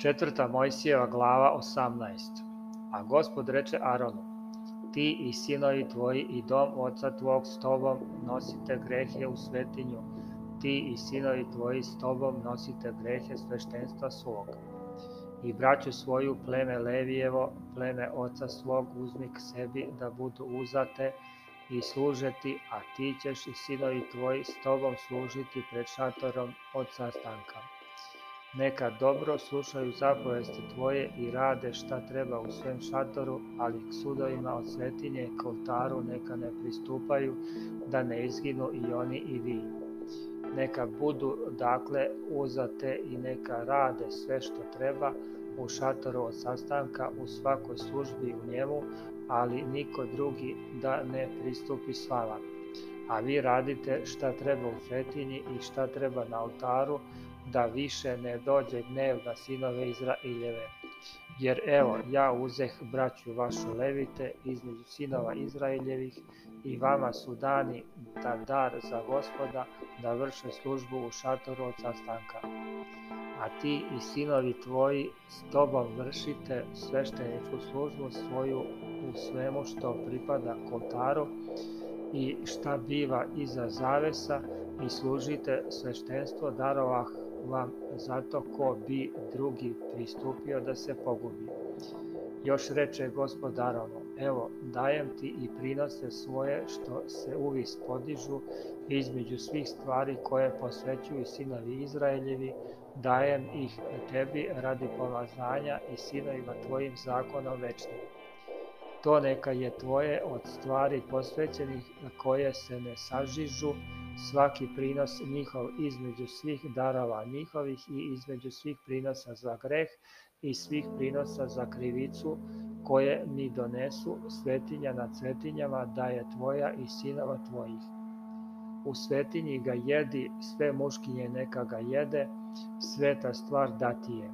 Četvrta Mojsijeva glava 18 A gospod reče Aronu, ti i sinovi tvoji i dom oca tvog s tobom nosite grehe u svetinju, ti i sinovi tvoji s tobom nosite grehe sveštenstva svog. I braću svoju pleme Levijevo, pleme oca svog uzmi k sebi da budu uzate i služeti, a ti ćeš i sinovi tvoji s tobom služiti pred šatorom oca stanka. Neka dobro slušaju zapovesti tvoje i rade šta treba u svem šatoru, ali k sudovima od svetinje, k oltaru neka ne pristupaju, da ne izginu i oni i vi. Neka budu dakle uzate i neka rade sve što treba u šatoru od sastanka, u svakoj službi u njemu, ali niko drugi da ne pristupi s vama a vi radite šta treba u svetini i šta treba na oltaru, da više ne dođe gnev na sinove Izraeljeve. Jer evo, ja uzeh braću vašu levite između sinova Izraeljevih i vama su dani da dar za gospoda da vrše službu u šatoru od sastanka. A ti i sinovi tvoji s tobom vršite svešteničku službu svoju u svemu što pripada kotaru i šta biva iza zavesa i služite sveštenstvo darova vam zato ko bi drugi pristupio da se pogubi. Još reče gospodarovo, evo dajem ti i prinose svoje što se uvis podižu između svih stvari koje posvećuju sinovi Izraeljevi, dajem ih tebi radi pomaznanja i sinovima tvojim zakonom večnim. To neka je tvoje od stvari posvećenih na koje se ne sažižu svaki prinos njihov između svih darova njihovih i između svih prinosa za greh i svih prinosa za krivicu koje mi donesu svetinja na svetinjama da je tvoja i sinova tvojih. U svetinji ga jedi, sve muškinje neka ga jede, sveta stvar dati je.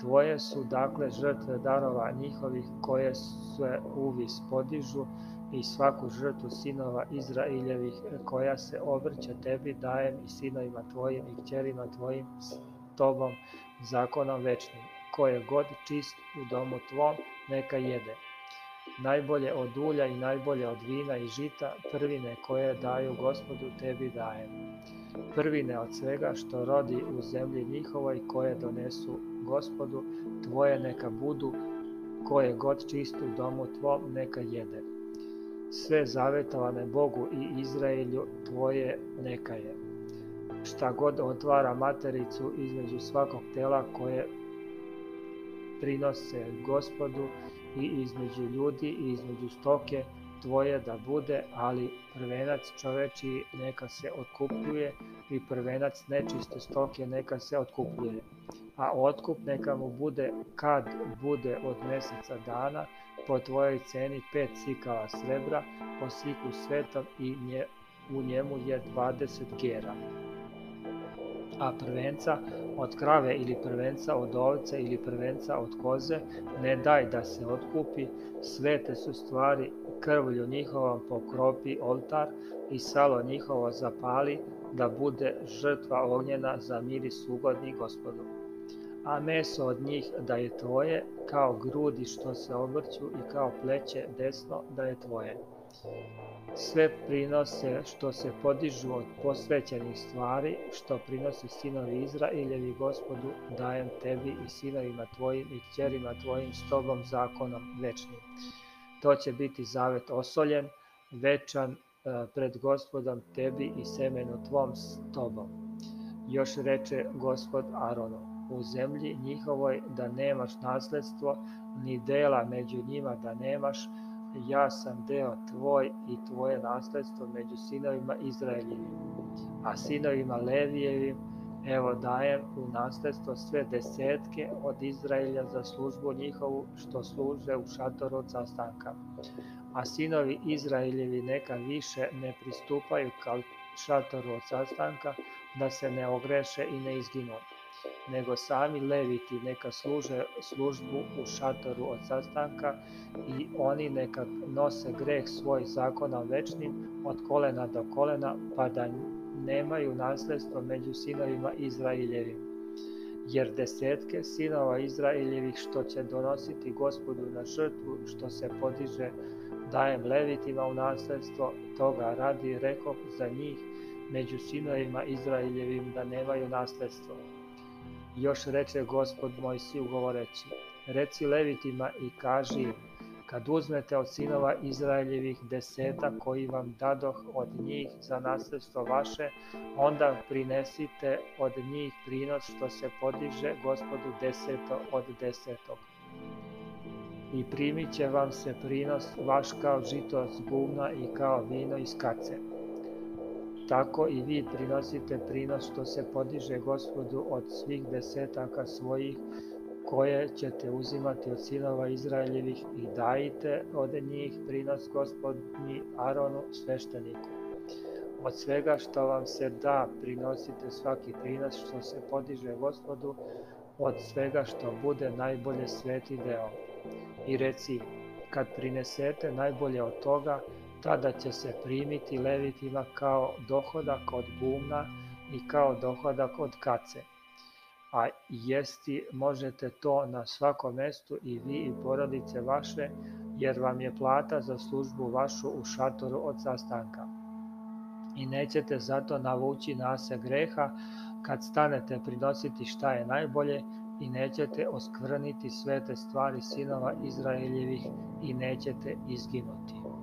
Tvoje su dakle žrtve darova njihovih koje se uvis podižu i svaku žrtvu sinova Izraeljevih koja se obrća tebi dajem i sinovima tvojim i kćerima tvojim s tobom zakonom večnim. Koje god čist u domu tvom neka jede. Najbolje od ulja i najbolje od vina i žita prvine koje daju gospodu tebi dajem. Prvine od svega što rodi u zemlji njihovoj koje donesu gospodu, tvoje neka budu, koje god u domu tvom neka jede. Sve zavetovane Bogu i Izraelju tvoje neka je. Šta god otvara matericu između svakog tela koje prinose gospodu i između ljudi i između stoke, tvoje da bude, ali prvenac čoveči neka se otkupljuje i prvenac nečiste stoke neka se otkupljuje a otkup neka mu bude kad bude od meseca dana po tvojoj ceni 5 sikala srebra po siku svetom i nje, u njemu je 20 gera. A prvenca od krave ili prvenca od ovce ili prvenca od koze ne daj da se otkupi, svete su stvari krvlju njihovom pokropi oltar i salo njihovo zapali da bude žrtva ognjena za miris ugodni gospodu a meso od njih da je tvoje, kao grudi što se obrću i kao pleće desno da je tvoje. Sve prinose što se podižu od posvećenih stvari, što prinose sinovi Izrailjevi gospodu, dajem tebi i sinovima tvojim i kćerima tvojim s tobom zakonom večnim. To će biti zavet osoljen, večan e, pred gospodom tebi i semenu tvom s tobom. Još reče gospod Aronom u zemlji njihovoj da nemaš nasledstvo, ni dela među njima da nemaš, ja sam deo tvoj i tvoje nasledstvo među sinovima Izraeljevim. A sinovima Levijevim evo dajem u nasledstvo sve desetke od Izraelja za službu njihovu što služe u šatoru od sastanka. A sinovi Izraeljevi neka više ne pristupaju kao šatoru od sastanka da se ne ogreše i ne izginu nego sami leviti neka služe službu u šatoru od sastanka i oni neka nose greh svoj zakona večnim od kolena do kolena pa da nemaju nasledstvo među sinovima Izraeljevim. Jer desetke sinova Izraeljevih što će donositi gospodu na žrtvu što se podiže dajem levitima u nasledstvo toga radi rekov za njih među sinovima Izraeljevim da nemaju nasledstvo. I još reče gospod Mojsiju govoreći, reci levitima i kaži im, kad uzmete od sinova Izraeljevih deseta koji vam dadoh od njih za nasledstvo vaše, onda prinesite od njih prinos što se podiže gospodu deseto od desetog. I primit će vam se prinos vaš kao žito s bubna i kao vino iz kace. Tako i vi prinosite prinos što se podiže gospodu od svih desetaka svojih koje ćete uzimati od sinova Izraeljevih i dajite od njih prinos gospodni Aronu svešteniku. Od svega što vam se da prinosite svaki prinos što se podiže gospodu, od svega što bude najbolje sveti deo. I reci, kad prinesete najbolje od toga, tada će se primiti levitima kao dohodak od bumna i kao dohodak od kace. A jesti možete to na svakom mestu i vi i porodice vaše, jer vam je plata za službu vašu u šatoru od sastanka. I nećete zato navući nase greha kad stanete prinositi šta je najbolje i nećete oskvrniti sve te stvari sinova Izraeljevih i nećete izginuti.